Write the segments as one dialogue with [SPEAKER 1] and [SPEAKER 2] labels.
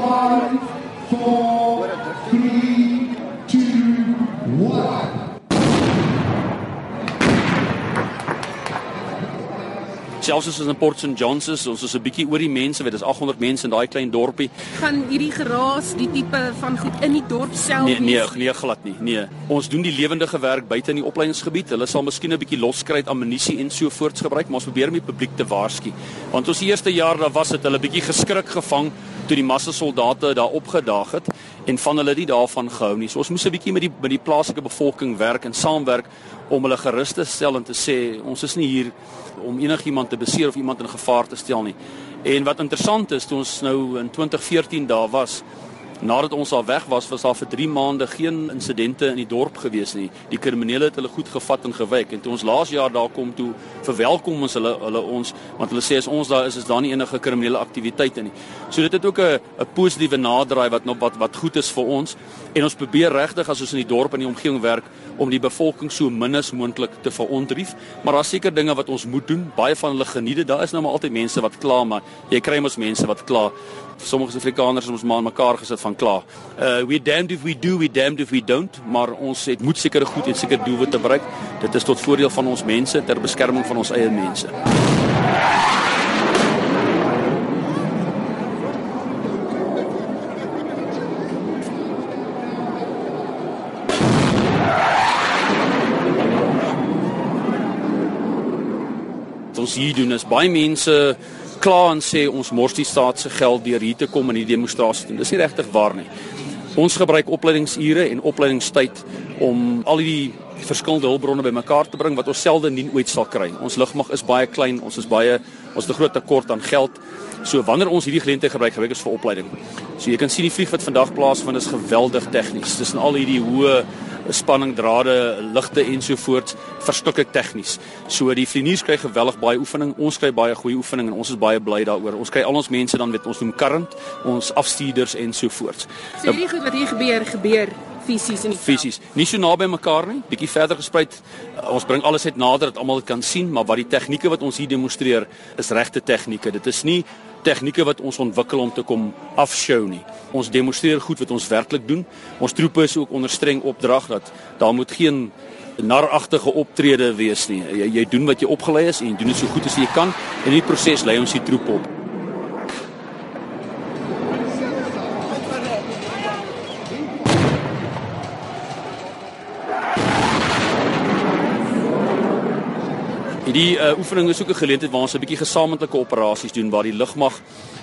[SPEAKER 1] Five, four, three, two, one.
[SPEAKER 2] Selfs as in Port St Johns is, ons is 'n bietjie oor die mense, weet, dis 800 mense in daai klein dorpie.
[SPEAKER 3] Gaan hierdie geraas die tipe van goed in die dorp self
[SPEAKER 2] Nee, nee, nee glad nie. Nee. Ons doen die lewendige werk buite in die opleidingsgebied. Hulle sal miskien 'n bietjie loskruit, ammunisie en so voorts gebruik, maar ons probeer om die publiek te waarsku. Want ons eerste jaar daar was dit hulle bietjie geskrik gevang toe die massa soldate daar opgedaag het en van hulle nie daarvan gehou nie. So ons moes 'n bietjie met die met die plaaslike bevolking werk en saamwerk om hulle gerus te stel en te sê ons is nie hier om enigiemand te beseer of iemand in gevaar te stel nie. En wat interessant is, toe ons nou in 2014 daar was, Nadat ons al weg was, was daar vir 3 maande geen insidente in die dorp gewees nie. Die kriminele het hulle goed gevat en gewyk en toe ons laas jaar daar kom toe verwelkom ons hulle hulle ons want hulle sê as ons daar is is daar nie enige kriminele aktiwiteite nie. So dit het ook 'n 'n positiewe naderdraai wat nog wat wat goed is vir ons en ons probeer regtig as ons in die dorp en die omgewing werk om die bevolking so min as moontlik te verontrief, maar daar's seker dinge wat ons moet doen. Baie van hulle geniet. Daar is nou maar altyd mense wat kla, maar jy kry mos mense wat kla. Sommige Afrikaners het ons maar mekaar gesit van kla. Uh we damned if we do, we damned if we don't, maar ons het moet sekere goed en seker doelwitte bereik. Dit is tot voordeel van ons mense ter beskerming van ons eie mense. Ons hier doen is baie mense kla en sê ons mors die staat se geld deur hier te kom en die demonstrasie doen. Dis nie regtig waar nie. Ons gebruik opleidingsure en opleidingstyd om al die verskillende hulpbronne bymekaar te bring wat ons selde nie ooit sal kry. Ons lugmag is baie klein, ons is baie ons het 'n groot tekort aan geld. So wanneer ons hierdie geleentheid gebruik, gebruik ons vir opleiding. So jy kan sien die vlieg wat vandag plaasvind is geweldig tegnies. Dis in al hierdie hoë spanning drade, ligte ensovoorts verstukke tegnies. So die vlieniers kry geweldig baie oefening. Ons kry baie goeie oefening en ons is baie bly daaroor. Ons kry al ons mense dan weet ons noem current, ons afstuurders ensovoorts.
[SPEAKER 3] So hierdie goed wat hier gebeur, gebeur fisies in die
[SPEAKER 2] fisies. Nie so naby mekaar nie, bietjie verder gesprei. Uh, Ons bring alles uit nader dat almal dit kan sien, maar wat die tegnieke wat ons hier demonstreer is regte tegnieke. Dit is nie tegnieke wat ons ontwikkel om te kom afshow nie. Ons demonstreer goed wat ons werklik doen. Ons troepe is ook onder streng opdrag dat daar moet geen naragtige optrede wees nie. Jy jy doen wat jy opgelei is en jy doen dit so goed as jy kan en in die proses lei ons die troep op. Hierdie uh, oefening is ook 'n geleentheid waar ons 'n bietjie gesamentlike operasies doen waar die lugmag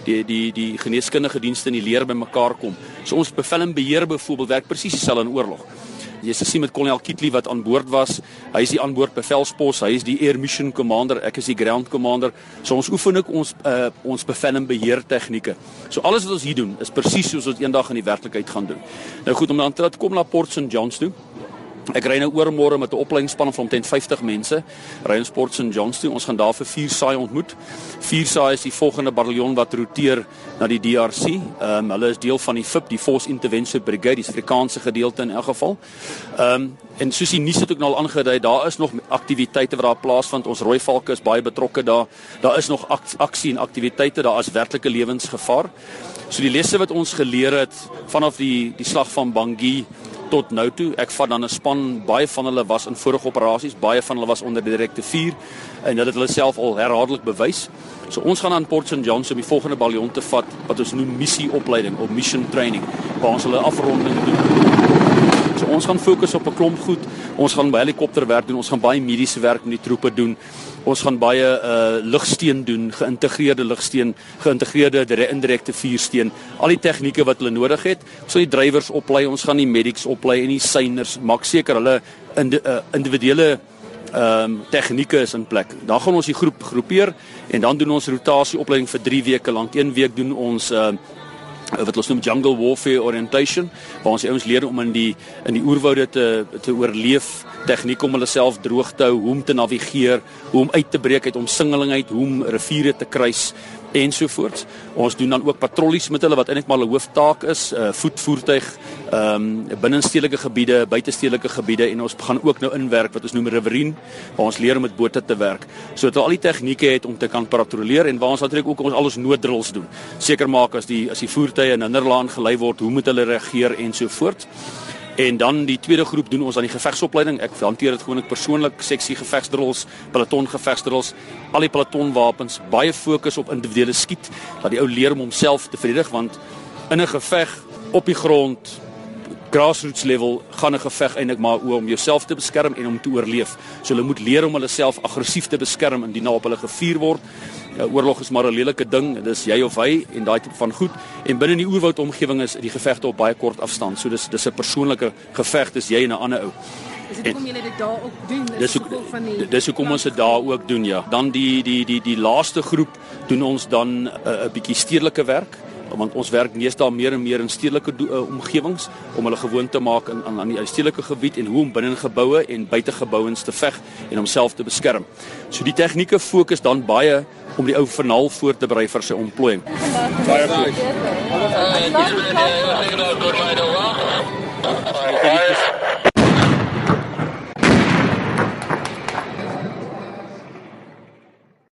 [SPEAKER 2] die die die geneeskundige dienste en die leer bymekaar kom. So ons bevel en beheer byvoorbeeld werk presies dieselfde in oorlog. Jy sien met kolonel Kitli wat aan boord was. Hy is die aanboord bevelspos, hy is die air mission commander, ek is die ground commander. So ons oefen ook ons uh, ons bevel en beheer tegnieke. So alles wat ons hier doen is presies soos ons eendag in die werklikheid gaan doen. Nou goed om dan te kom na Port St Johns toe. Ek ry nou oormôre met 'n opleidingsspan van omtrent 50 mense. Ry in Port St Johns toe. Ons gaan daar vir 4 saai ontmoet. 4 saai is die volgende bataljon wat roteer na die DRC. Ehm um, hulle is deel van die FIP, die Force Intervention Brigade, die Afrikaanse gedeelte in elk geval. Ehm um, en soos die nuus het ook nou al aangedui, daar is nog aktiwiteite wat daar plaasvind. Ons rooi valke is baie betrokke daar. Daar is nog ak aksie en aktiwiteite, daar is werklike lewensgevaar. So die lesse wat ons geleer het vanaf die die slag van Bangui tot nou toe. Ek vat dan 'n span, baie van hulle was in vorige operasies, baie van hulle was onder direkte vuur en dit het hulle self al herhaaldelik bewys. So ons gaan aan Port St John om die volgende baljon te vat wat ons noem missie opleiding of mission training waar ons hulle afronding doen. Ons gaan fokus op 'n klomp goed. Ons gaan by helikopterwerk doen, ons gaan baie mediese werk met die troepe doen. Ons gaan baie uh ligsteen doen, geïntegreerde ligsteen, geïntegreerde indirekte vuursteen, al die tegnieke wat hulle nodig het. Ons sal die drywers oplei, ons gaan die medics oplei en die syners, maak seker hulle in die uh, individuele ehm um, tegnieke is in plek. Dan gaan ons die groep groepeer en dan doen ons rotasie opleiding vir 3 weke lank. Een week doen ons uh wat ons noem jungle warfare orientation waar ons die ouens leer om in die in die oerwoude te te oorleef tegniek om hulle self droog te hou, hoe om te navigeer, hoe om uit te breek uit omsingeling uit, hoe om riviere te kruis ensovoorts. Ons doen dan ook patrollies met hulle wat eintlik maar 'n hooftaak is, uh voetvoertuig, ehm um, binnenstedelike gebiede, buitestedelike gebiede en ons gaan ook nou inwerk wat ons noem riverine waar ons leer om met bote te werk. So dat al die tegnieke het om te kan patrolleer en waar ons natuurlik ook ons al ons nooddrills doen. Seker maak as die as die voertuie in hinderlaan gelei word, hoe moet hulle reageer ensovoorts. En dan die tweede groep doen ons aan die gevegsopleiding. Ek hanteer dit gewoonlik persoonlik, seksie gevegsdrills, peloton gevegsdrills, al die pelotonwapens, baie fokus op individuele skiet, dat die ou leer om homself te verdedig want in 'n geveg op die grond grassroots level gaan 'n geveg eintlik maar oor om jouself te beskerm en om te oorleef. So hulle moet leer om hulle self aggressief te beskerm indien daar op hulle gevuur word. Ja, oorlog is maar 'n lelike ding. Dis jy of hy en daai tipe van goed. En binne die oerwoud omgewing is die gevegte op baie kort afstand. So dis dis 'n persoonlike geveg, dis jy en 'n ander ou.
[SPEAKER 3] Is dit hoekom julle dit daar ook doen?
[SPEAKER 2] Dis hoe van die Dis hoekom ons dit daar ook doen, ja. Dan die die die die laaste groep doen ons dan 'n uh, bietjie stedelike werk want ons werk meestal meer en meer in stedelike uh, omgewings om hulle gewoon te maak in aan, aan die stedelike gebied en hoe om binne in geboue en buite gebouens te veg en homself te beskerm. So die tegnieke fokus dan baie om die ou vernaal voor te berei vir sy ontplooiing. Baie goed. Uh,